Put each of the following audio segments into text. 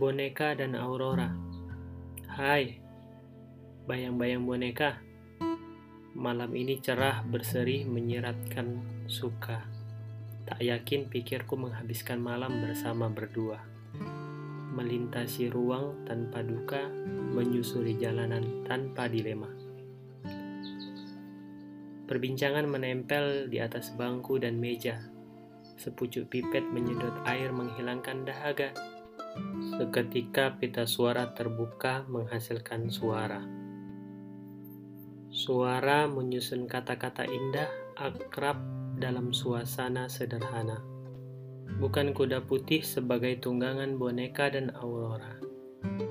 Boneka dan Aurora. Hai, bayang-bayang boneka. Malam ini cerah berseri menyiratkan suka. Tak yakin pikirku menghabiskan malam bersama berdua. Melintasi ruang tanpa duka, menyusuri jalanan tanpa dilema. Perbincangan menempel di atas bangku dan meja. Sepucuk pipet menyedot air menghilangkan dahaga. Seketika pita suara terbuka menghasilkan suara. Suara menyusun kata-kata indah, akrab dalam suasana sederhana. Bukan kuda putih sebagai tunggangan boneka dan aurora.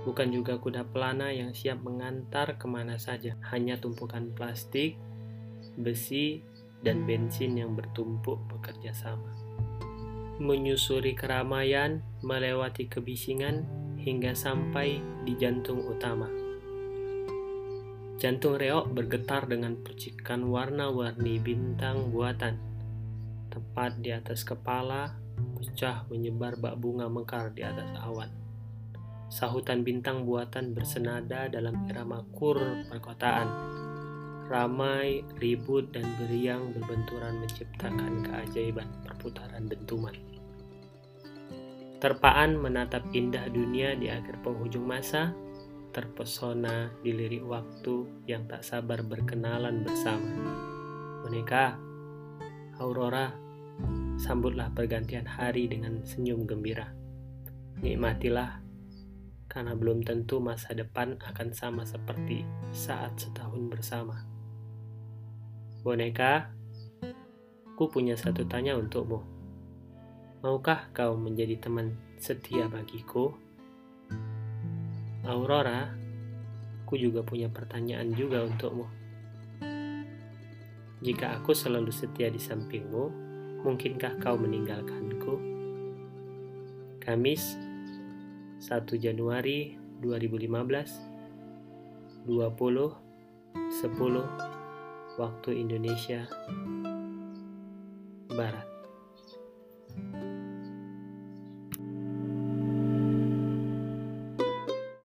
Bukan juga kuda pelana yang siap mengantar ke mana saja. Hanya tumpukan plastik, besi, dan bensin yang bertumpuk bekerja sama. Menyusuri keramaian, melewati kebisingan, hingga sampai di jantung utama. Jantung reok bergetar dengan percikan warna-warni bintang buatan. Tepat di atas kepala, pecah menyebar bak bunga mekar di atas awan. Sahutan bintang buatan bersenada dalam irama kur perkotaan ramai, ribut, dan beriang berbenturan menciptakan keajaiban perputaran dentuman. Terpaan menatap indah dunia di akhir penghujung masa, terpesona dilirik waktu yang tak sabar berkenalan bersama. Boneka, Aurora, sambutlah pergantian hari dengan senyum gembira. Nikmatilah, karena belum tentu masa depan akan sama seperti saat setahun bersama. Boneka, ku punya satu tanya untukmu. Maukah kau menjadi teman setia bagiku? Aurora, ku juga punya pertanyaan juga untukmu. Jika aku selalu setia di sampingmu, mungkinkah kau meninggalkanku? Kamis, 1 Januari 2015, 20, 10, waktu Indonesia Barat.